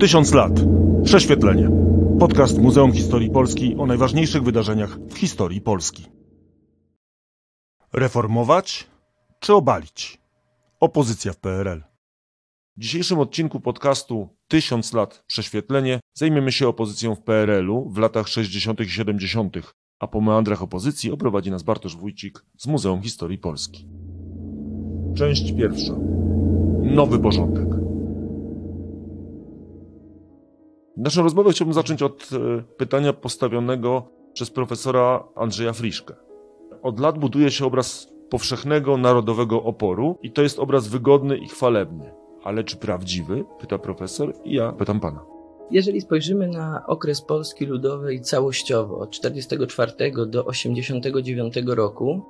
Tysiąc lat. Prześwietlenie. Podcast Muzeum Historii Polski o najważniejszych wydarzeniach w historii Polski. Reformować czy obalić? Opozycja w PRL. W dzisiejszym odcinku podcastu Tysiąc lat prześwietlenie zajmiemy się opozycją w PRL-u w latach 60. i 70., a po meandrach opozycji oprowadzi nas Bartosz Wójcik z Muzeum Historii Polski. Część pierwsza. Nowy porządek. Naszą rozmowę chciałbym zacząć od e, pytania postawionego przez profesora Andrzeja Friszkę. Od lat buduje się obraz powszechnego narodowego oporu i to jest obraz wygodny i chwalebny. Ale czy prawdziwy? Pyta profesor i ja pytam pana. Jeżeli spojrzymy na okres Polski Ludowej całościowo od 1944 do 1989 roku,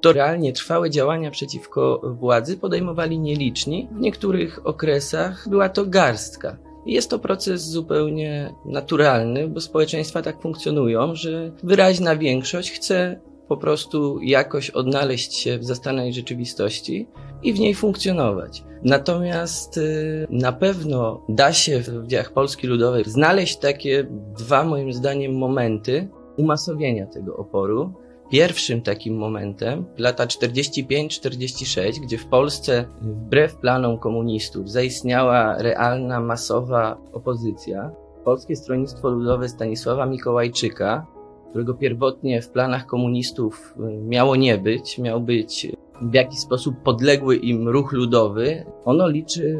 to realnie trwałe działania przeciwko władzy podejmowali nieliczni. W niektórych okresach była to garstka. Jest to proces zupełnie naturalny, bo społeczeństwa tak funkcjonują, że wyraźna większość chce po prostu jakoś odnaleźć się w zastanej rzeczywistości i w niej funkcjonować. Natomiast y, na pewno da się w dziejach Polski Ludowej znaleźć takie dwa, moim zdaniem, momenty umasowienia tego oporu. Pierwszym takim momentem, lata 45-46, gdzie w Polsce, wbrew planom komunistów, zaistniała realna, masowa opozycja, Polskie Stronnictwo Ludowe Stanisława Mikołajczyka, którego pierwotnie w planach komunistów y, miało nie być, miał być w jakiś sposób podległy im ruch ludowy, ono liczy y,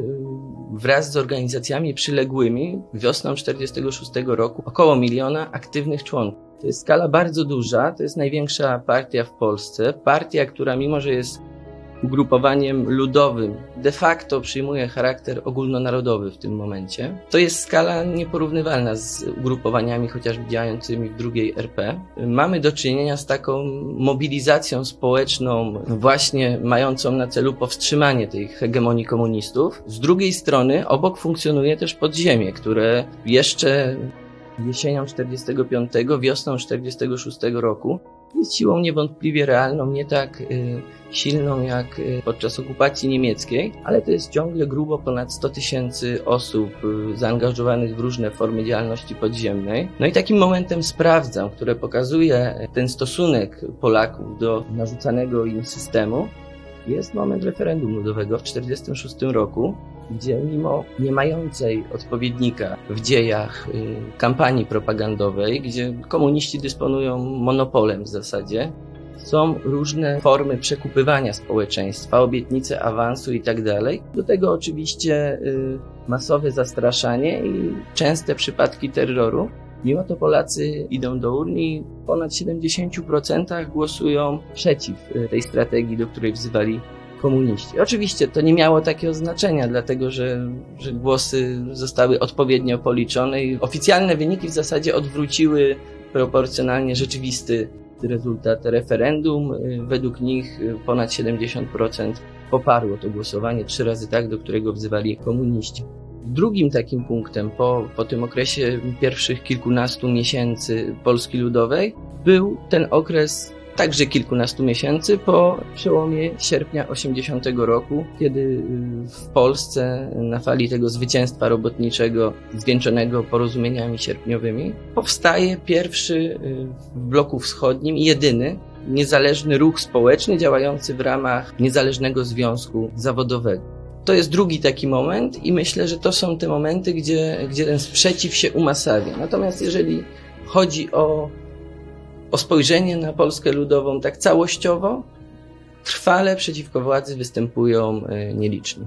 wraz z organizacjami przyległymi wiosną 46 roku około miliona aktywnych członków. To jest skala bardzo duża, to jest największa partia w Polsce. Partia, która mimo, że jest ugrupowaniem ludowym, de facto przyjmuje charakter ogólnonarodowy w tym momencie. To jest skala nieporównywalna z ugrupowaniami chociażby działającymi w drugiej RP. Mamy do czynienia z taką mobilizacją społeczną, właśnie mającą na celu powstrzymanie tej hegemonii komunistów. Z drugiej strony obok funkcjonuje też podziemie, które jeszcze jesienią 45, wiosną 46 roku jest siłą niewątpliwie realną, nie tak y, silną jak y, podczas okupacji niemieckiej, ale to jest ciągle grubo ponad 100 tysięcy osób y, zaangażowanych w różne formy działalności podziemnej. No i takim momentem sprawdzam, które pokazuje ten stosunek Polaków do narzucanego im systemu, jest moment referendum ludowego w 1946 roku, gdzie mimo nie mającej odpowiednika w dziejach y, kampanii propagandowej, gdzie komuniści dysponują monopolem w zasadzie, są różne formy przekupywania społeczeństwa, obietnice awansu i tak. Do tego oczywiście y, masowe zastraszanie i częste przypadki terroru. Mimo to Polacy idą do urni, w ponad 70% głosują przeciw y, tej strategii, do której wzywali komuniści. Oczywiście to nie miało takiego znaczenia, dlatego że, że głosy zostały odpowiednio policzone i oficjalne wyniki w zasadzie odwróciły proporcjonalnie rzeczywisty rezultat referendum. Według nich ponad 70% poparło to głosowanie, trzy razy tak, do którego wzywali komuniści. Drugim takim punktem po, po tym okresie pierwszych kilkunastu miesięcy Polski Ludowej był ten okres także kilkunastu miesięcy po przełomie sierpnia 80 roku, kiedy w Polsce na fali tego zwycięstwa robotniczego zwieńczonego porozumieniami sierpniowymi powstaje pierwszy y, w bloku wschodnim jedyny niezależny ruch społeczny działający w ramach niezależnego związku zawodowego. To jest drugi taki moment i myślę, że to są te momenty, gdzie, gdzie ten sprzeciw się umasawia. Natomiast jeżeli chodzi o o spojrzenie na Polskę Ludową tak całościowo, trwale przeciwko władzy występują e, nieliczni.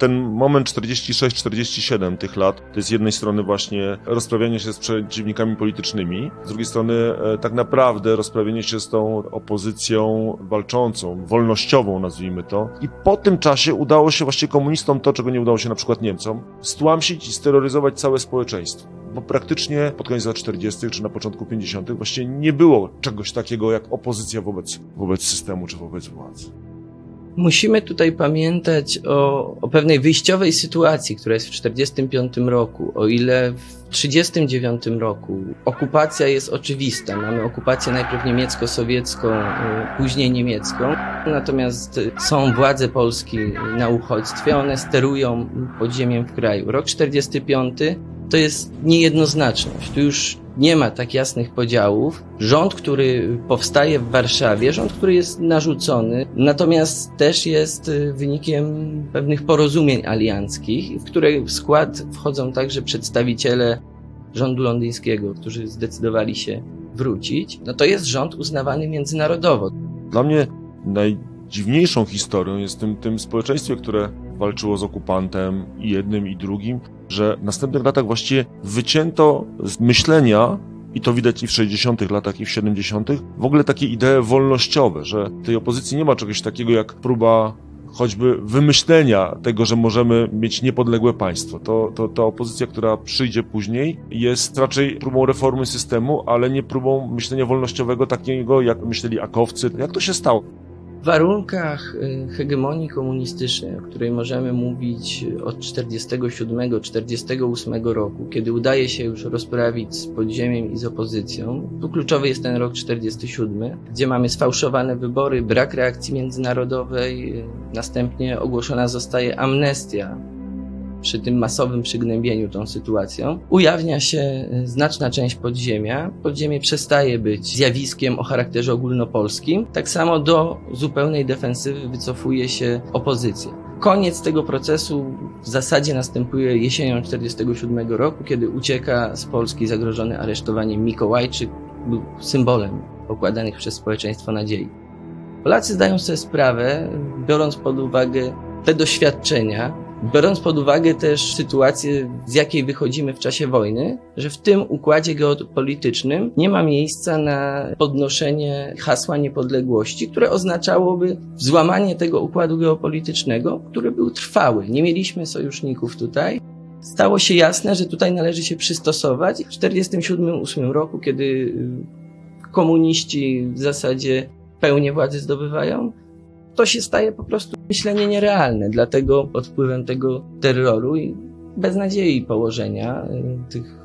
Ten moment 46-47 tych lat to jest z jednej strony właśnie rozprawianie się z przeciwnikami politycznymi, z drugiej strony e, tak naprawdę rozprawienie się z tą opozycją walczącą, wolnościową nazwijmy to. I po tym czasie udało się właśnie komunistom to, czego nie udało się na przykład Niemcom, stłamsić i steroryzować całe społeczeństwo bo praktycznie pod koniec lat 40. czy na początku 50. właściwie nie było czegoś takiego jak opozycja wobec, wobec systemu czy wobec władzy. Musimy tutaj pamiętać o, o pewnej wyjściowej sytuacji, która jest w 1945 roku. O ile w 1939 roku okupacja jest oczywista. Mamy okupację najpierw niemiecko-sowiecką, y, później niemiecką. Natomiast są władze Polski na uchodźstwie, one sterują podziemiem w kraju. Rok 1945 to jest niejednoznaczność. Tu już nie ma tak jasnych podziałów. Rząd, który powstaje w Warszawie, rząd, który jest narzucony, natomiast też jest y, wynikiem pewnych porozumień alianckich, w której w skład wchodzą także przedstawiciele rządu londyńskiego, którzy zdecydowali się wrócić. No to jest rząd uznawany międzynarodowo. Dla mnie najdziwniejszą historią jest tym, tym społeczeństwie, które walczyło z okupantem i jednym i drugim, że w następnych latach właściwie wycięto z myślenia i to widać i w 60. latach, i w 70., w ogóle takie idee wolnościowe, że tej opozycji nie ma czegoś takiego jak próba choćby wymyślenia tego, że możemy mieć niepodległe państwo. To, to ta opozycja, która przyjdzie później, jest raczej próbą reformy systemu, ale nie próbą myślenia wolnościowego takiego, jak myśleli akowcy. Jak to się stało? Warunkach y, hegemonii komunistycznej, o której możemy mówić od 1947-1948 roku, kiedy udaje się już rozprawić z podziemiem i z opozycją, tu kluczowy jest ten rok 1947, gdzie mamy sfałszowane wybory, brak reakcji międzynarodowej, y, następnie ogłoszona zostaje amnestia przy tym masowym przygnębieniu tą sytuacją, ujawnia się y, znaczna część podziemia. Podziemie przestaje być zjawiskiem o charakterze ogólnopolskim. Tak samo do zupełnej defensywy wycofuje się opozycja. Koniec tego procesu w zasadzie następuje jesienią 1947 roku, kiedy ucieka z Polski zagrożony aresztowaniem Mikołajczyk, był symbolem pokładanych przez społeczeństwo nadziei. Polacy zdają sobie sprawę, biorąc pod uwagę te doświadczenia, Biorąc pod uwagę też sytuację, z jakiej wychodzimy w czasie wojny, że w tym układzie geopolitycznym nie ma miejsca na podnoszenie hasła niepodległości, które oznaczałoby złamanie tego układu geopolitycznego, który był trwały. Nie mieliśmy sojuszników tutaj. Stało się jasne, że tutaj należy się przystosować. W 1947-1948 roku, kiedy komuniści w zasadzie pełnię władzy zdobywają, to się staje po prostu myślenie nierealne. Dlatego pod wpływem tego terroru i beznadziei położenia y, tych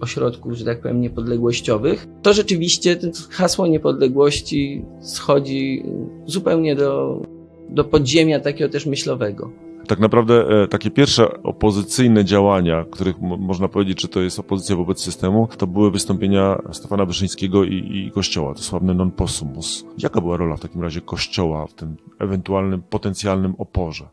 ośrodków, że tak powiem, niepodległościowych, to rzeczywiście hasło niepodległości schodzi zupełnie do, do podziemia takiego też myślowego. Tak naprawdę e, takie pierwsze opozycyjne działania, których można powiedzieć, że to jest opozycja wobec systemu, to były wystąpienia Stefana Wyszyńskiego i, i Kościoła, to sławny non possumus. Jaka była rola w takim razie Kościoła w tym ewentualnym, potencjalnym oporze?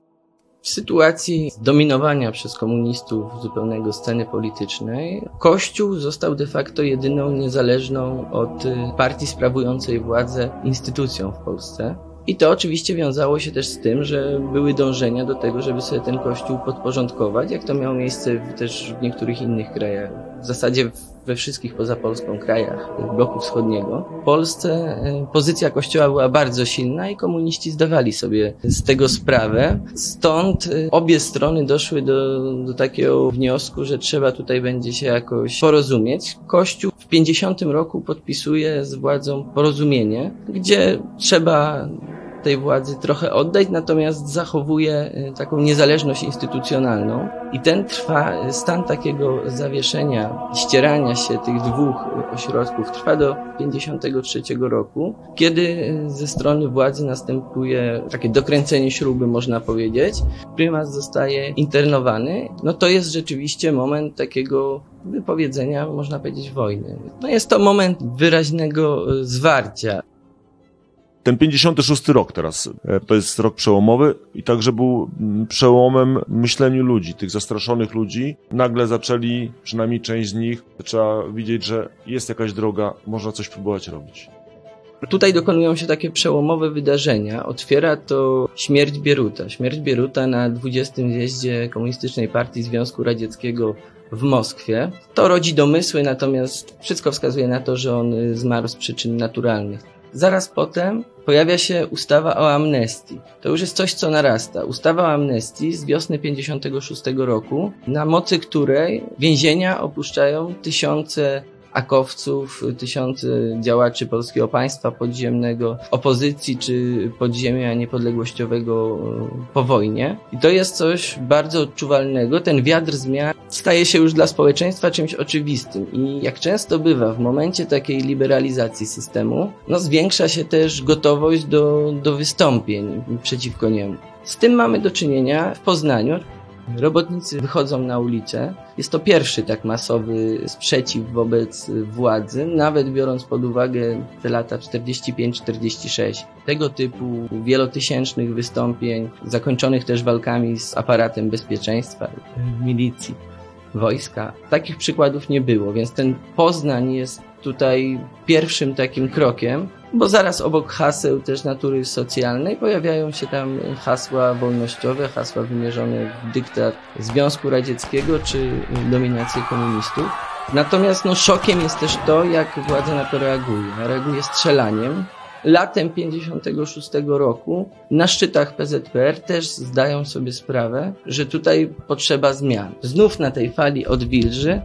W sytuacji dominowania przez komunistów zupełnego sceny politycznej, Kościół został de facto jedyną niezależną od partii sprawującej władzę instytucją w Polsce. I to oczywiście wiązało się też z tym, że były dążenia do tego, żeby sobie ten kościół podporządkować, jak to miało miejsce też w niektórych innych krajach. W zasadzie we wszystkich poza Polską krajach bloku wschodniego. W Polsce e, pozycja kościoła była bardzo silna i komuniści zdawali sobie z tego sprawę. Stąd e, obie strony doszły do, do takiego wniosku, że trzeba tutaj będzie się jakoś porozumieć. Kościół w 50 roku podpisuje z władzą porozumienie, gdzie trzeba tej władzy trochę oddać, natomiast zachowuje y, taką niezależność instytucjonalną. I ten trwa, y, stan takiego zawieszenia, ścierania się tych dwóch ośrodków trwa do 53 roku, kiedy ze strony władzy następuje takie dokręcenie śruby, można powiedzieć. Prymas zostaje internowany. No to jest rzeczywiście moment takiego wypowiedzenia, można powiedzieć, wojny. No jest to moment wyraźnego zwarcia. Ten 56 rok teraz, e, to jest rok przełomowy i także był mm, przełomem myśleniu ludzi, tych zastraszonych ludzi. Nagle zaczęli, przynajmniej część z nich, trzeba widzieć, że jest jakaś droga, można coś próbować robić. Tutaj dokonują się takie przełomowe wydarzenia. Otwiera to śmierć Bieruta. Śmierć Bieruta na 20. zjeździe Komunistycznej Partii Związku Radzieckiego w Moskwie. To rodzi domysły, natomiast wszystko wskazuje na to, że on zmarł z przyczyn naturalnych. Zaraz potem pojawia się ustawa o amnestii. To już jest coś, co narasta. Ustawa o amnestii z wiosny 56 roku, na mocy której więzienia opuszczają tysiące akowców, tysiące działaczy polskiego państwa podziemnego, opozycji czy podziemia niepodległościowego e, po wojnie. I to jest coś bardzo odczuwalnego. Ten wiatr zmian staje się już dla społeczeństwa czymś oczywistym. I jak często bywa w momencie takiej liberalizacji systemu, no zwiększa się też gotowość do, do wystąpień przeciwko niemu. Z tym mamy do czynienia w Poznaniu. Robotnicy wychodzą na ulicę. Jest to pierwszy tak masowy sprzeciw wobec władzy, nawet biorąc pod uwagę te lata 45-46. Tego typu wielotysięcznych wystąpień, zakończonych też walkami z aparatem bezpieczeństwa, milicji, wojska. Takich przykładów nie było, więc ten Poznań jest tutaj pierwszym takim krokiem, bo zaraz obok haseł też natury socjalnej pojawiają się tam hasła wolnościowe, hasła wymierzone w dyktat Związku Radzieckiego czy dominację komunistów. Natomiast no, szokiem jest też to, jak władza na to reaguje. Reaguje strzelaniem. Latem 56 roku na szczytach PZPR też zdają sobie sprawę, że tutaj potrzeba zmian. Znów na tej fali odwilży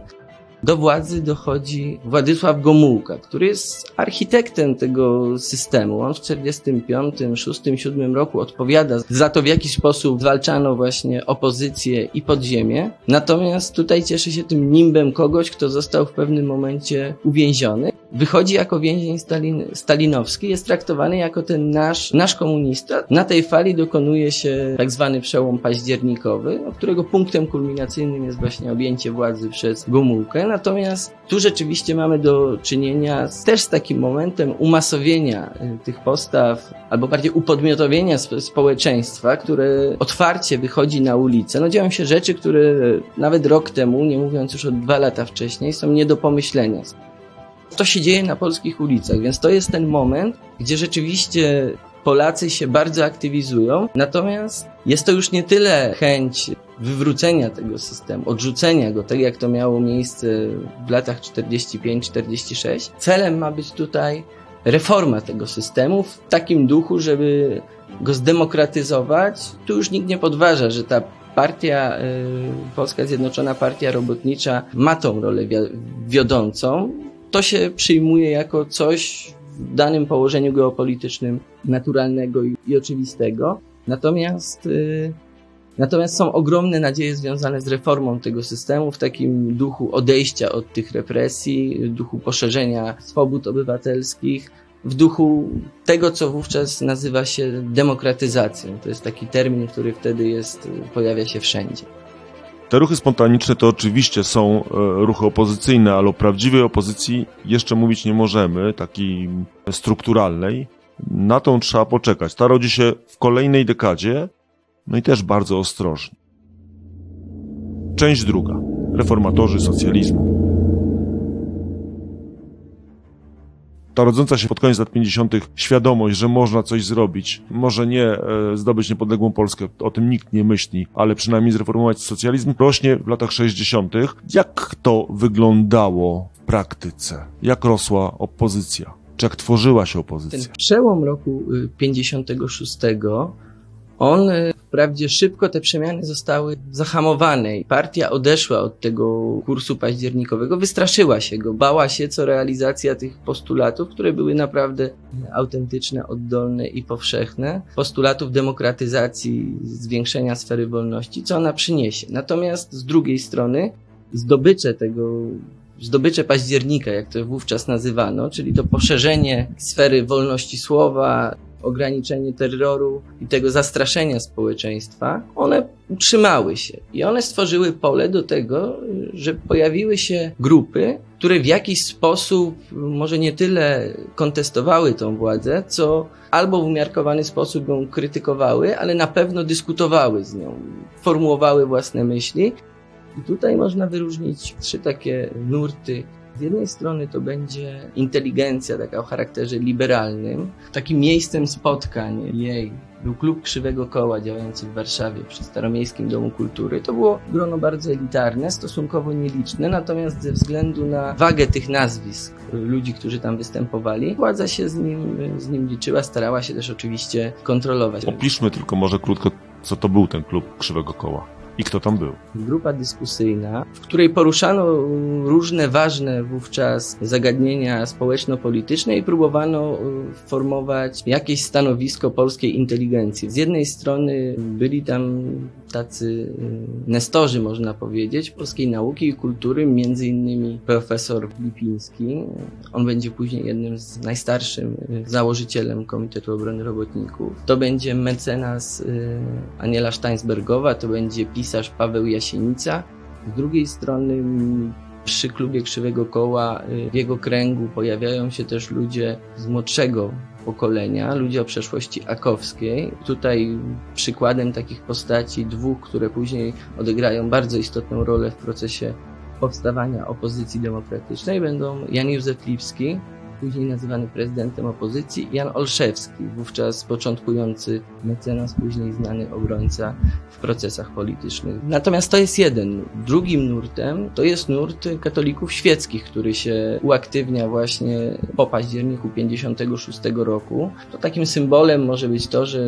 do władzy dochodzi Władysław Gomułka, który jest architektem tego systemu. On w 45, 6, 7 roku odpowiada za to, w jaki sposób zwalczano właśnie opozycję i podziemie. Natomiast tutaj cieszy się tym nimbem kogoś, kto został w pewnym momencie uwięziony. Wychodzi jako więzień Stalin, stalinowski, jest traktowany jako ten nasz, nasz komunista. Na tej fali dokonuje się tak zwany przełom październikowy, którego punktem kulminacyjnym jest właśnie objęcie władzy przez Gomułkę. Natomiast tu rzeczywiście mamy do czynienia z, też z takim momentem umasowienia y, tych postaw, albo bardziej upodmiotowienia społeczeństwa, które otwarcie wychodzi na ulicę. No dzieją się rzeczy, które nawet rok temu, nie mówiąc już o dwa lata wcześniej, są nie do pomyślenia. To się dzieje na polskich ulicach, więc to jest ten moment, gdzie rzeczywiście Polacy się bardzo aktywizują, natomiast jest to już nie tyle chęć wywrócenia tego systemu, odrzucenia go, tak jak to miało miejsce w latach 45-46. Celem ma być tutaj reforma tego systemu w takim duchu, żeby go zdemokratyzować. Tu już nikt nie podważa, że ta partia, y, Polska Zjednoczona Partia Robotnicza ma tą rolę wiodącą. To się przyjmuje jako coś w danym położeniu geopolitycznym naturalnego i, i oczywistego. Natomiast, y, natomiast są ogromne nadzieje związane z reformą tego systemu w takim duchu odejścia od tych represji, duchu poszerzenia swobód obywatelskich, w duchu tego, co wówczas nazywa się demokratyzacją. To jest taki termin, który wtedy jest, pojawia się wszędzie. Te ruchy spontaniczne to oczywiście są e, ruchy opozycyjne, ale o prawdziwej opozycji jeszcze mówić nie możemy, takiej strukturalnej. Na tą trzeba poczekać. Ta rodzi się w kolejnej dekadzie, no i też bardzo ostrożnie. Część druga. Reformatorzy socjalizmu. Ta rodząca się pod koniec lat 50. świadomość, że można coś zrobić, może nie e, zdobyć niepodległą Polskę, o tym nikt nie myśli, ale przynajmniej zreformować socjalizm, rośnie w latach 60. Jak to wyglądało w praktyce? Jak rosła opozycja? Czy jak tworzyła się opozycja? Ten przełom roku 56 y, on y, wprawdzie szybko te przemiany zostały zahamowane i partia odeszła od tego kursu październikowego, wystraszyła się go, bała się co realizacja tych postulatów, które były naprawdę autentyczne, oddolne i powszechne, postulatów demokratyzacji, zwiększenia sfery wolności, co ona przyniesie. Natomiast z drugiej strony zdobycze tego zdobycze października, jak to wówczas nazywano, czyli to poszerzenie sfery wolności słowa, ograniczenie terroru i tego zastraszenia społeczeństwa, one utrzymały się i one stworzyły pole do tego, że pojawiły się grupy, które w jakiś sposób może nie tyle kontestowały tą władzę, co albo w umiarkowany sposób ją krytykowały, ale na pewno dyskutowały z nią, formułowały własne myśli. I tutaj można wyróżnić trzy takie nurty z jednej strony to będzie inteligencja taka o charakterze liberalnym. Takim miejscem spotkań jej był klub Krzywego Koła działający w Warszawie przy Staromiejskim Domu Kultury. To było grono bardzo elitarne, stosunkowo nieliczne, natomiast ze względu na wagę tych nazwisk ludzi, którzy tam występowali, władza się z nim, z nim liczyła, starała się też oczywiście kontrolować. Opiszmy tylko może krótko, co to był ten klub Krzywego Koła. I kto tam był? Grupa dyskusyjna, w której poruszano różne ważne wówczas zagadnienia społeczno-polityczne i próbowano y, formować jakieś stanowisko polskiej inteligencji. Z jednej strony byli tam tacy y, nestorzy, można powiedzieć, polskiej nauki i kultury, między innymi profesor Lipiński. On będzie później jednym z najstarszym y, założycielem Komitetu Obrony Robotników. To będzie mecenas Aniela Steinsbergowa, to będzie pisarz Paweł Jasienica. Z drugiej strony przy klubie Krzywego Koła w jego kręgu pojawiają się też ludzie z młodszego pokolenia, ludzie o przeszłości akowskiej. Tutaj przykładem takich postaci, dwóch, które później odegrają bardzo istotną rolę w procesie powstawania opozycji demokratycznej, będą Jan Józef Lipski, później nazywany prezydentem opozycji, Jan Olszewski, wówczas początkujący mecenas, później znany obrońca w procesach politycznych. Natomiast to jest jeden. Drugim nurtem to jest nurt katolików świeckich, który się uaktywnia właśnie po październiku 56 roku. To takim symbolem może być to, że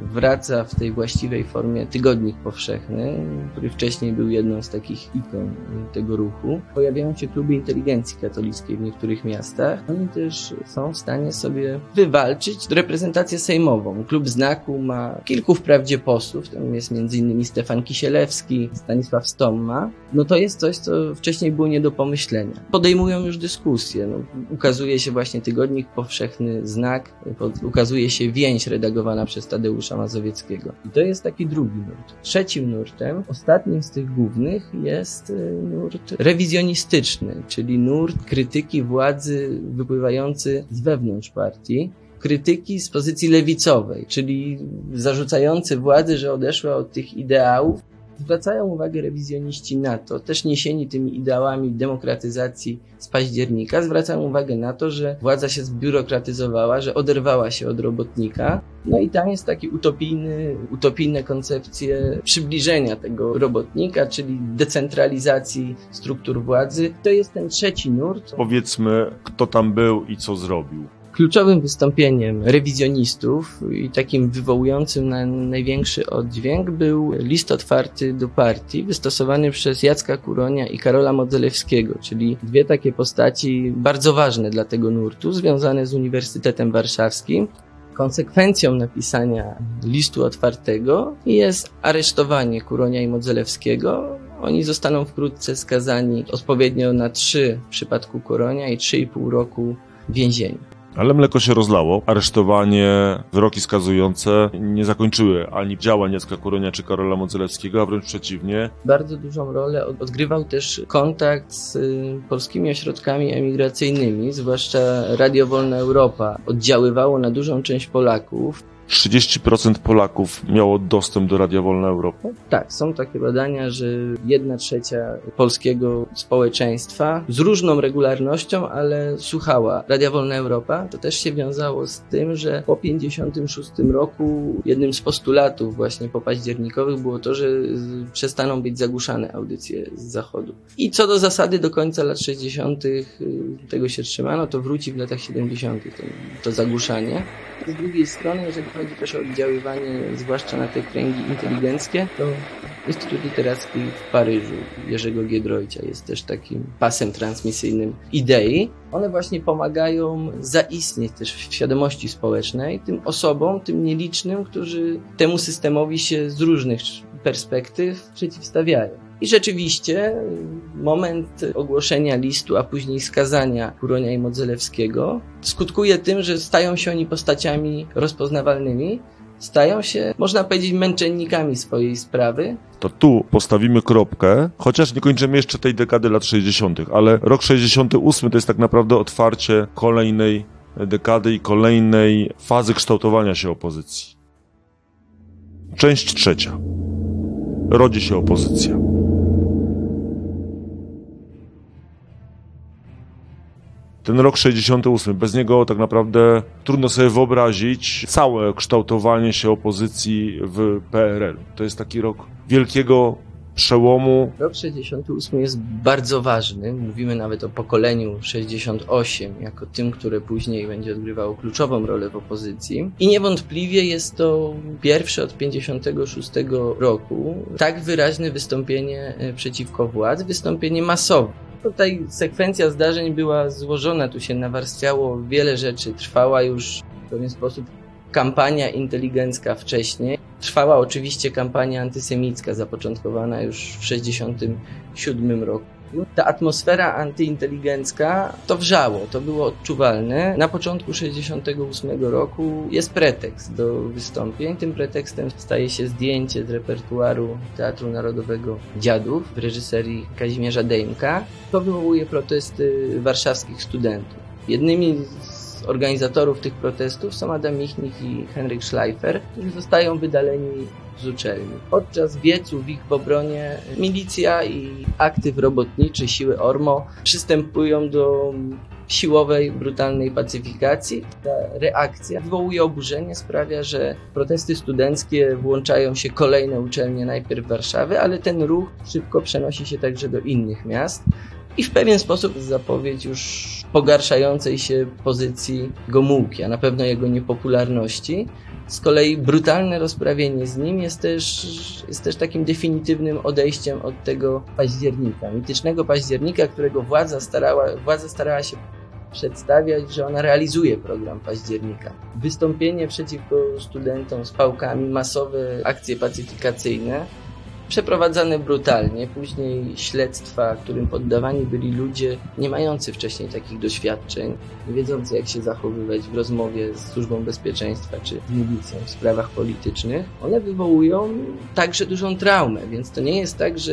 wraca w tej właściwej formie tygodnik powszechny, który wcześniej był jedną z takich ikon tego ruchu. Pojawiają się kluby inteligencji katolickiej w niektórych miastach oni też są w stanie sobie wywalczyć reprezentację sejmową. Klub Znaku ma kilku wprawdzie posłów, tam jest m.in. Stefan Kisielewski, Stanisław Stomma. No to jest coś, co wcześniej było nie do pomyślenia. Podejmują już dyskusje. No, ukazuje się właśnie tygodnik powszechny Znak, ukazuje się więź redagowana przez Tadeusza Mazowieckiego. I to jest taki drugi nurt. Trzecim nurtem, ostatnim z tych głównych jest y, nurt rewizjonistyczny, czyli nurt krytyki władzy wypływający z wewnątrz partii, krytyki z pozycji lewicowej, czyli zarzucający władzy, że odeszła od tych ideałów. Zwracają uwagę rewizjoniści na to, też niesieni tymi ideałami demokratyzacji z października, zwracają uwagę na to, że władza się zbiurokratyzowała, że oderwała się od robotnika. No i tam jest taki utopijny, utopijne koncepcje przybliżenia tego robotnika, czyli decentralizacji struktur władzy. To jest ten trzeci nurt. Powiedzmy, kto tam był i co zrobił. Kluczowym wystąpieniem rewizjonistów i takim wywołującym na największy oddźwięk był list otwarty do partii, wystosowany przez Jacka Kuronia i Karola Modzelewskiego, czyli dwie takie postaci bardzo ważne dla tego nurtu, związane z Uniwersytetem Warszawskim. Konsekwencją napisania listu otwartego jest aresztowanie Kuronia i Modzelewskiego. Oni zostaną wkrótce skazani odpowiednio na trzy w przypadku Kuronia i trzy i pół roku więzienia. Ale mleko się rozlało. Aresztowanie, wyroki skazujące nie zakończyły ani działań Jacka Kuronia czy Karola Modzelewskiego, a wręcz przeciwnie. Bardzo dużą rolę odgrywał też kontakt z y, polskimi ośrodkami emigracyjnymi, zwłaszcza Radio Wolna Europa. Oddziaływało na dużą część Polaków. 30% Polaków miało dostęp do Radia Wolna Europa? Tak, są takie badania, że jedna trzecia polskiego społeczeństwa z różną regularnością, ale słuchała Radia Wolna Europa. To też się wiązało z tym, że po 56 roku jednym z postulatów właśnie popaździernikowych było to, że przestaną być zagłuszane audycje z zachodu. I co do zasady do końca lat 60. Y, tego się trzymano, to wróci w latach 70. to, to zagłuszanie. Z drugiej strony, jeżeli chodzi też o oddziaływanie, zwłaszcza na te kręgi inteligenckie, to Instytut Literacki w Paryżu Jerzego Giedroycia jest też takim pasem transmisyjnym idei. One właśnie pomagają zaistnieć też w świadomości społecznej tym osobom, tym nielicznym, którzy temu systemowi się z różnych perspektyw przeciwstawiają. I rzeczywiście moment ogłoszenia listu, a później skazania Kuronia i Modzelewskiego skutkuje tym, że stają się oni postaciami rozpoznawalnymi, stają się, można powiedzieć, męczennikami swojej sprawy. To tu postawimy kropkę, chociaż nie kończymy jeszcze tej dekady lat 60., ale rok 68 to jest tak naprawdę otwarcie kolejnej dekady i kolejnej fazy kształtowania się opozycji. Część trzecia. Rodzi się opozycja. Ten rok 68, bez niego tak naprawdę trudno sobie wyobrazić całe kształtowanie się opozycji w PRL. To jest taki rok wielkiego przełomu. Rok 68 jest bardzo ważny. Mówimy nawet o pokoleniu 68, jako tym, które później będzie odgrywało kluczową rolę w opozycji. I niewątpliwie jest to pierwsze od 56 roku tak wyraźne wystąpienie e, przeciwko władzy, wystąpienie masowe. Tutaj sekwencja zdarzeń była złożona, tu się nawarstwiało wiele rzeczy, trwała już w pewien sposób kampania inteligencka wcześniej. Trwała oczywiście kampania antysemicka, zapoczątkowana już w 1967 roku. Ta atmosfera antyinteligencka to wrzało, to było odczuwalne. Na początku 1968 roku jest pretekst do wystąpień. Tym pretekstem staje się zdjęcie z repertuaru Teatru Narodowego Dziadów w reżyserii Kazimierza Dejmka. To wywołuje protesty warszawskich studentów. Jednymi organizatorów tych protestów są Adam Michnik i Henryk Schleifer, którzy zostają wydaleni z uczelni. Podczas wieców w ich obronie milicja i aktyw robotniczy, siły ORMO przystępują do siłowej, brutalnej pacyfikacji. Ta reakcja wywołuje oburzenie, sprawia, że protesty studenckie włączają się kolejne uczelnie, najpierw Warszawy, ale ten ruch szybko przenosi się także do innych miast i w pewien sposób zapowiedź już pogarszającej się pozycji Gomułki, a na pewno jego niepopularności. Z kolei brutalne rozprawienie z nim jest też, jest też takim definitywnym odejściem od tego października, mitycznego października, którego władza starała, władza starała się przedstawiać, że ona realizuje program października. Wystąpienie przeciwko studentom z pałkami, masowe akcje pacyfikacyjne przeprowadzane brutalnie, później śledztwa, którym poddawani byli ludzie nie mający wcześniej takich doświadczeń, nie wiedzący jak się zachowywać w rozmowie z służbą bezpieczeństwa czy z milicją w sprawach politycznych, one wywołują także dużą traumę, więc to nie jest tak, że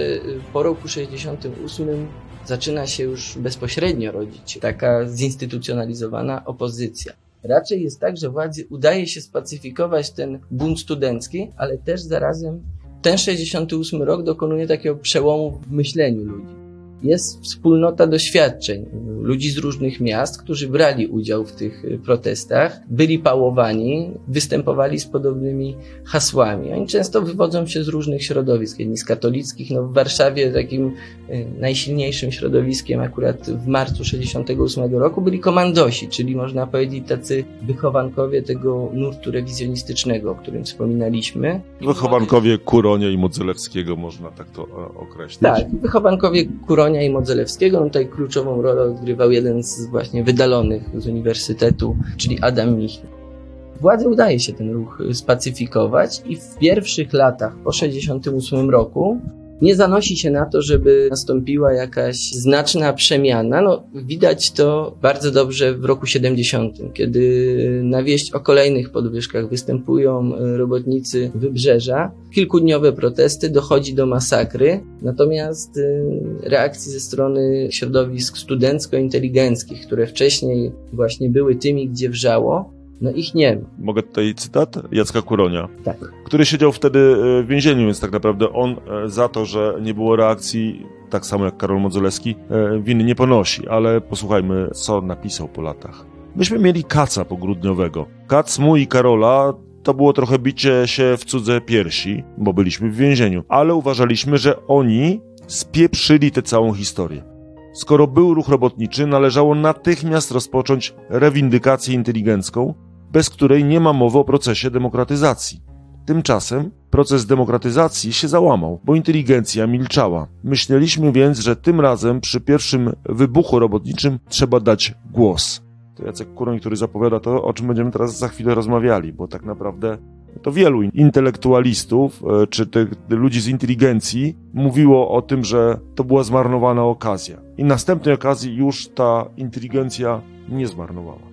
po roku 68 zaczyna się już bezpośrednio rodzić taka zinstytucjonalizowana opozycja. Raczej jest tak, że władzy udaje się spacyfikować ten bunt studencki, ale też zarazem ten 68 rok dokonuje takiego przełomu w myśleniu ludzi. Jest wspólnota doświadczeń ludzi z różnych miast, którzy brali udział w tych y, protestach, byli pałowani, występowali z podobnymi hasłami. Oni często wywodzą się z różnych środowisk, jedni z katolickich. No w Warszawie takim y, najsilniejszym środowiskiem akurat w marcu 68 roku byli komandosi, czyli można powiedzieć tacy wychowankowie tego nurtu rewizjonistycznego, o którym wspominaliśmy. Wychowankowie Kuronia i Modzelewskiego można tak to e, określić. Tak, wychowankowie Kuronia i Modzelewskiego. No tutaj kluczową rolę odgrywał jeden z właśnie wydalonych z uniwersytetu, czyli Adam Michnik. Władzy udaje się ten ruch spacyfikować i w pierwszych latach, po 1968 roku, nie zanosi się na to, żeby nastąpiła jakaś znaczna przemiana. No, widać to bardzo dobrze w roku 70, kiedy na wieść o kolejnych podwyżkach występują e, robotnicy wybrzeża. Kilkudniowe protesty, dochodzi do masakry, natomiast e, reakcji ze strony środowisk studencko-inteligenckich, które wcześniej właśnie były tymi, gdzie wrzało, no ich nie ma. Mogę tutaj cytat Jacka Kuronia, Tak. który siedział wtedy e, w więzieniu, więc tak naprawdę on e, za to, że nie było reakcji, tak samo jak Karol Modzelewski, e, winy nie ponosi, ale posłuchajmy, co napisał po latach. Myśmy mieli kaca pogrudniowego. Kac mój i Karola to było trochę bicie się w cudze piersi, bo byliśmy w więzieniu, ale uważaliśmy, że oni spieprzyli tę całą historię. Skoro był ruch robotniczy, należało natychmiast rozpocząć rewindykację inteligencką, bez której nie ma mowy o procesie demokratyzacji. Tymczasem proces demokratyzacji się załamał, bo inteligencja milczała. Myśleliśmy więc, że tym razem przy pierwszym wybuchu robotniczym trzeba dać głos. To Jacek Kuroń, który zapowiada to, o czym będziemy teraz za chwilę rozmawiali, bo tak naprawdę to wielu intelektualistów, e, czy tych ludzi z inteligencji mówiło o tym, że to była zmarnowana okazja. I następnej okazji już ta inteligencja nie zmarnowała.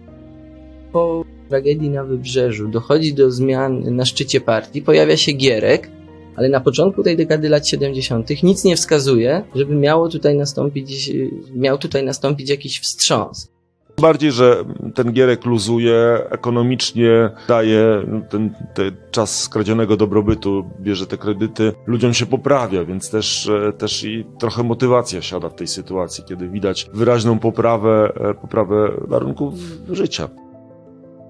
Tragedii na Wybrzeżu dochodzi do zmian na szczycie partii, pojawia się Gierek, ale na początku tej dekady lat 70. nic nie wskazuje, żeby miało tutaj nastąpić, miał tutaj nastąpić jakiś wstrząs. Bardziej, że ten Gierek luzuje, ekonomicznie daje ten, ten czas skradzionego dobrobytu, bierze te kredyty, ludziom się poprawia, więc też, e, też i trochę motywacja siada w tej sytuacji, kiedy widać wyraźną poprawę, e, poprawę warunków życia.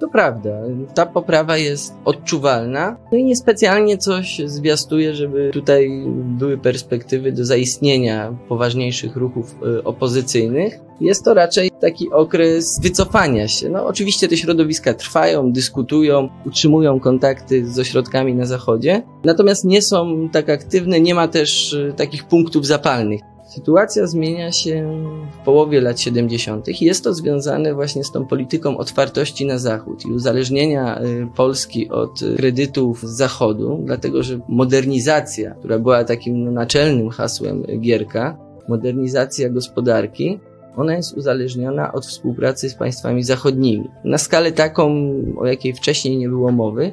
To prawda, ta poprawa jest odczuwalna, no i niespecjalnie coś zwiastuje, żeby tutaj były perspektywy do zaistnienia poważniejszych ruchów y, opozycyjnych. Jest to raczej taki okres wycofania się. No, oczywiście te środowiska trwają, dyskutują, utrzymują kontakty z ośrodkami na Zachodzie, natomiast nie są tak aktywne, nie ma też y, takich punktów zapalnych. Sytuacja zmienia się w połowie lat 70. Jest to związane właśnie z tą polityką otwartości na Zachód i uzależnienia y, Polski od kredytów z Zachodu, dlatego że modernizacja, która była takim no, naczelnym hasłem Gierka, modernizacja gospodarki, ona jest uzależniona od współpracy z państwami zachodnimi. Na skalę taką, o jakiej wcześniej nie było mowy,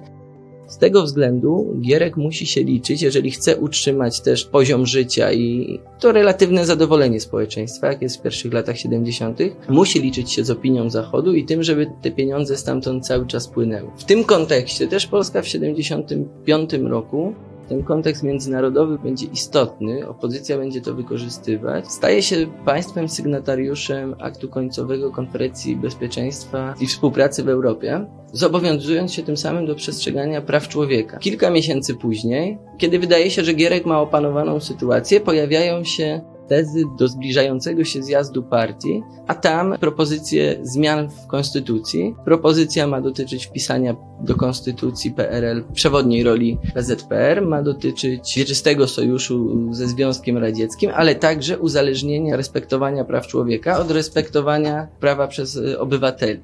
z tego względu Gierek musi się liczyć, jeżeli chce utrzymać też poziom życia i to relatywne zadowolenie społeczeństwa, jak jest w pierwszych latach 70., musi liczyć się z opinią Zachodu i tym, żeby te pieniądze stamtąd cały czas płynęły. W tym kontekście też Polska w 75 roku ten kontekst międzynarodowy będzie istotny, opozycja będzie to wykorzystywać. Staje się państwem sygnatariuszem aktu końcowego Konferencji Bezpieczeństwa i Współpracy w Europie, zobowiązując się tym samym do przestrzegania praw człowieka. Kilka miesięcy później, kiedy wydaje się, że Gierek ma opanowaną sytuację, pojawiają się tezy do zbliżającego się zjazdu partii, a tam propozycje zmian w konstytucji. Propozycja ma dotyczyć wpisania do konstytucji PRL przewodniej roli PZPR, ma dotyczyć wieczystego sojuszu ze Związkiem Radzieckim, ale także uzależnienia respektowania praw człowieka od respektowania prawa przez obywateli.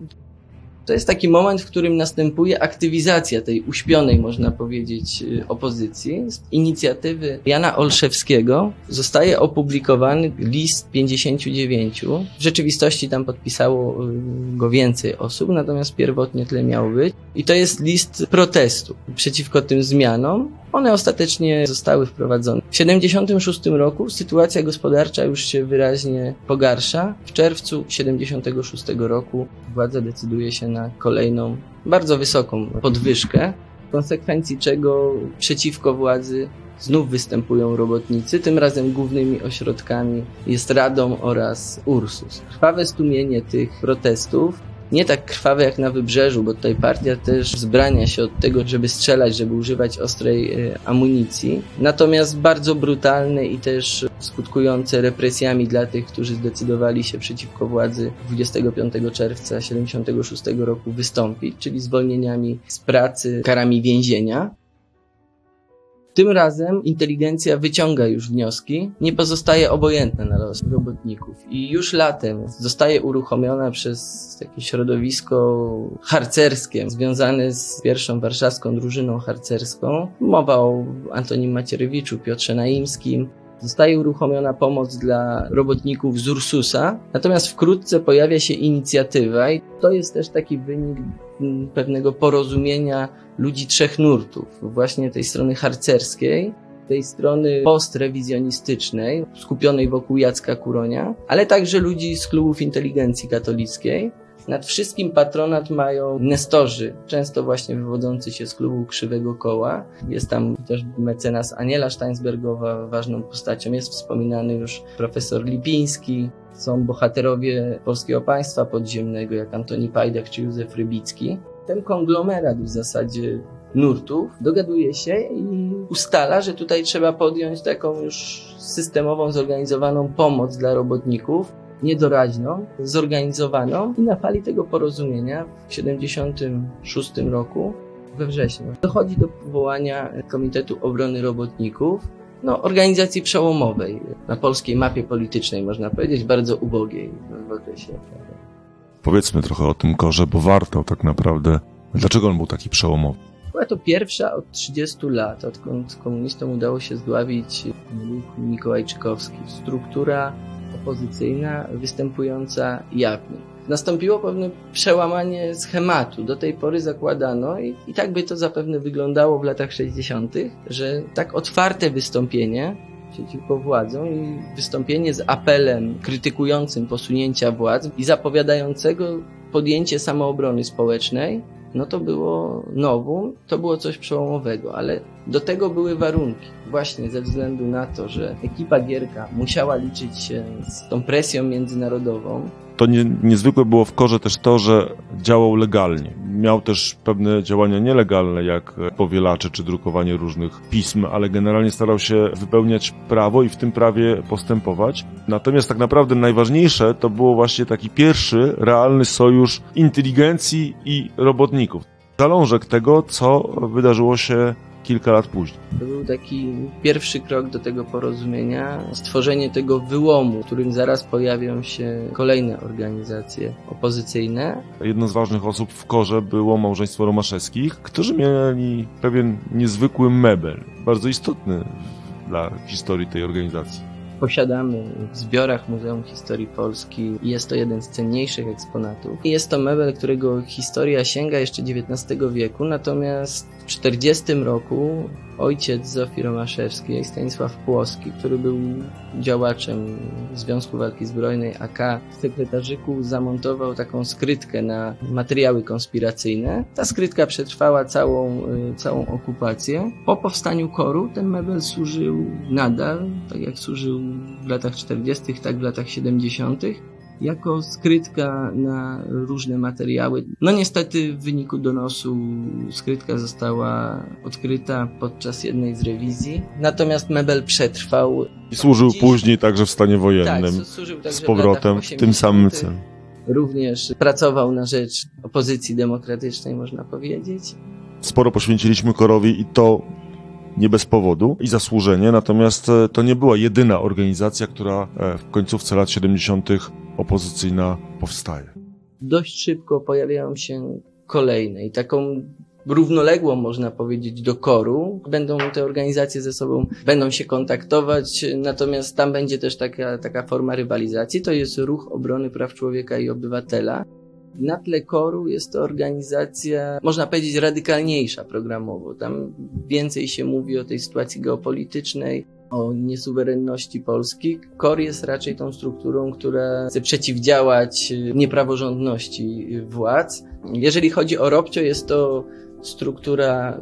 To jest taki moment, w którym następuje aktywizacja tej uśpionej, można powiedzieć, y, opozycji. Z inicjatywy Jana Olszewskiego zostaje opublikowany list 59. W rzeczywistości tam podpisało y, go więcej osób, natomiast pierwotnie tyle miało być. I to jest list protestu przeciwko tym zmianom. One ostatecznie zostały wprowadzone. W 76 roku sytuacja gospodarcza już się wyraźnie pogarsza. W czerwcu 76 roku władza decyduje się na kolejną, bardzo wysoką podwyżkę, w konsekwencji czego przeciwko władzy znów występują robotnicy, tym razem głównymi ośrodkami jest Radom oraz Ursus. Krwawe stumienie tych protestów nie tak krwawe jak na wybrzeżu, bo tutaj partia też zbrania się od tego, żeby strzelać, żeby używać ostrej e, amunicji. Natomiast bardzo brutalne i też skutkujące represjami dla tych, którzy zdecydowali się przeciwko władzy 25 czerwca 1976 roku wystąpić, czyli zwolnieniami z pracy, karami więzienia. Tym razem inteligencja wyciąga już wnioski, nie pozostaje obojętna na los robotników i już latem zostaje uruchomiona przez takie środowisko harcerskie związane z pierwszą warszawską drużyną harcerską. Mowa o Antonim Macierewiczu, Piotrze Naimskim, Zostaje uruchomiona pomoc dla robotników z Ursusa, natomiast wkrótce pojawia się inicjatywa i to jest też taki wynik pewnego porozumienia ludzi trzech nurtów, właśnie tej strony harcerskiej, tej strony postrewizjonistycznej, skupionej wokół Jacka Kuronia, ale także ludzi z klubów inteligencji katolickiej. Nad wszystkim patronat mają nestorzy, często właśnie wywodzący się z klubu Krzywego Koła. Jest tam też mecenas Aniela Steinsbergowa, ważną postacią. Jest wspominany już profesor Lipiński. Są bohaterowie polskiego państwa podziemnego, jak Antoni Pajdek czy Józef Rybicki. Ten konglomerat w zasadzie nurtów dogaduje się i ustala, że tutaj trzeba podjąć taką już systemową, zorganizowaną pomoc dla robotników, niedoraźną, zorganizowaną i na fali tego porozumienia w 1976 roku we wrześniu dochodzi do powołania Komitetu Obrony Robotników, no, organizacji przełomowej na polskiej mapie politycznej, można powiedzieć, bardzo ubogiej w okresie. Powiedzmy trochę o tym korze, bo warto tak naprawdę. Dlaczego on był taki przełomowy? Była to pierwsza od 30 lat, odkąd komunistom udało się zdławić mikołajczykowski. Struktura opozycyjna występująca jawnie. Nastąpiło pewne przełamanie schematu. Do tej pory zakładano, i, i tak by to zapewne wyglądało w latach 60., że tak otwarte wystąpienie przeciwko władzom i wystąpienie z apelem krytykującym posunięcia władz i zapowiadającego podjęcie samoobrony społecznej no to było nowum, to było coś przełomowego, ale do tego były warunki. Właśnie ze względu na to, że ekipa Gierka musiała liczyć się z tą presją międzynarodową. To nie, niezwykłe było w Korze też to, że działał legalnie. miał też pewne działania nielegalne, jak powielacze czy drukowanie różnych pism, ale generalnie starał się wypełniać prawo i w tym prawie postępować. Natomiast tak naprawdę najważniejsze to było właśnie taki pierwszy realny sojusz inteligencji i robotników. Zalążek tego, co wydarzyło się kilka lat później. To był taki pierwszy krok do tego porozumienia, stworzenie tego wyłomu, w którym zaraz pojawią się kolejne organizacje opozycyjne. Jedną z ważnych osób w korze było małżeństwo Romaszewskich, którzy mieli pewien niezwykły mebel, bardzo istotny dla historii tej organizacji posiadamy w zbiorach Muzeum Historii Polski jest to jeden z cenniejszych eksponatów. Jest to mebel, którego historia sięga jeszcze XIX wieku, natomiast w 1940 roku ojciec Zofii Romaszewskiej, Stanisław Płoski, który był działaczem Związku Walki Zbrojnej AK w sekretarzyku, zamontował taką skrytkę na materiały konspiracyjne. Ta skrytka przetrwała całą, y, całą okupację. Po powstaniu koru ten mebel służył nadal, tak jak służył w latach 40., tak w latach 70., jako skrytka na różne materiały. No niestety w wyniku donosu skrytka została odkryta podczas jednej z rewizji, natomiast mebel przetrwał. I służył Dziś... później także w stanie wojennym. Tak, służył także z powrotem w, w tym samym celu. Również pracował na rzecz opozycji demokratycznej, można powiedzieć. Sporo poświęciliśmy Korowi i to nie bez powodu i zasłużenie, natomiast e, to nie była jedyna organizacja, która e, w końcówce lat 70. opozycyjna powstaje. Dość szybko pojawiają się kolejne i taką równoległą, można powiedzieć, do koru. Będą te organizacje ze sobą, będą się kontaktować, natomiast tam będzie też taka, taka forma rywalizacji. To jest ruch obrony praw człowieka i obywatela. Na tle koru jest to organizacja, można powiedzieć, radykalniejsza programowo. Tam więcej się mówi o tej sytuacji geopolitycznej, o niesuwerenności Polski. KOR jest raczej tą strukturą, która chce przeciwdziałać niepraworządności władz. Jeżeli chodzi o Robcio, jest to struktura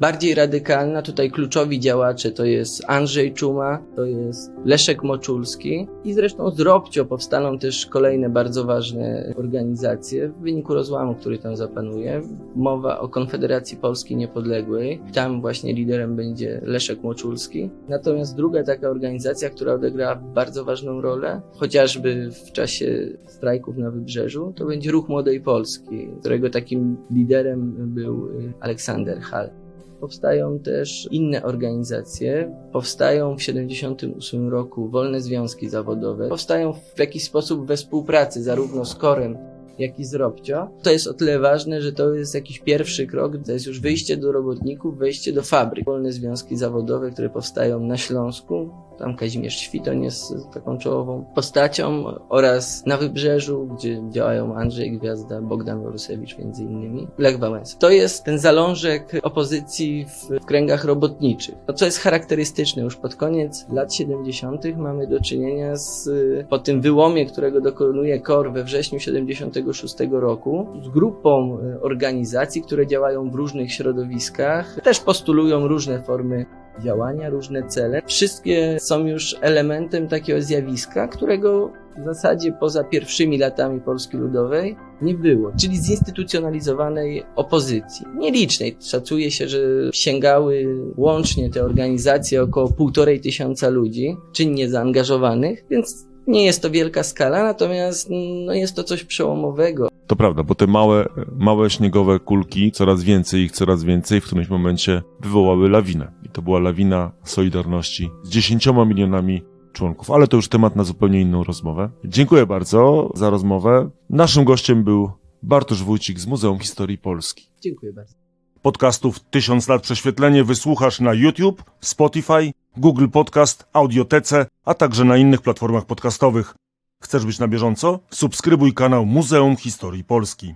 bardziej radykalna. Tutaj kluczowi działacze to jest Andrzej Czuma, to jest Leszek Moczulski i zresztą z Robcio powstaną też kolejne bardzo ważne organizacje w wyniku rozłamu, który tam zapanuje. Mowa o Konfederacji Polski Niepodległej. Tam właśnie liderem będzie Leszek Moczulski. Natomiast druga taka organizacja, która odegrała bardzo ważną rolę, chociażby w czasie strajków na Wybrzeżu, to będzie Ruch Młodej Polski, którego takim liderem był Aleksander Hall. Powstają też inne organizacje. Powstają w 1978 roku wolne związki zawodowe. Powstają w jakiś sposób we współpracy zarówno z Korem, jak i z Robcio. To jest o tyle ważne, że to jest jakiś pierwszy krok, to jest już wyjście do robotników, wejście do fabryk. Wolne związki zawodowe, które powstają na Śląsku, tam Kazimierz Świtoń jest taką czołową postacią oraz na Wybrzeżu, gdzie działają Andrzej Gwiazda, Bogdan Borusewicz między innymi, Lech Wałęsa. To jest ten zalążek opozycji w, w kręgach robotniczych. To, co jest charakterystyczne, już pod koniec lat 70. mamy do czynienia z, po tym wyłomie, którego dokonuje KOR we wrześniu 76 roku, z grupą e, organizacji, które działają w różnych środowiskach, też postulują różne formy działania, różne cele. Wszystkie są już elementem takiego zjawiska, którego w zasadzie poza pierwszymi latami Polski Ludowej nie było, czyli zinstytucjonalizowanej opozycji. Nielicznej. Szacuje się, że sięgały łącznie te organizacje około półtorej tysiąca ludzi, czynnie zaangażowanych, więc nie jest to wielka skala, natomiast no, jest to coś przełomowego. To prawda, bo te małe, małe śniegowe kulki, coraz więcej ich, coraz więcej, w którymś momencie wywołały lawinę. I to była lawina Solidarności z dziesięcioma milionami członków, ale to już temat na zupełnie inną rozmowę. Dziękuję bardzo za rozmowę. Naszym gościem był Bartosz Wójcik z Muzeum Historii Polski. Dziękuję bardzo. Podcastów Tysiąc lat prześwietlenie wysłuchasz na YouTube, Spotify, Google Podcast, Audiotece, a także na innych platformach podcastowych. Chcesz być na bieżąco? Subskrybuj kanał Muzeum Historii Polski.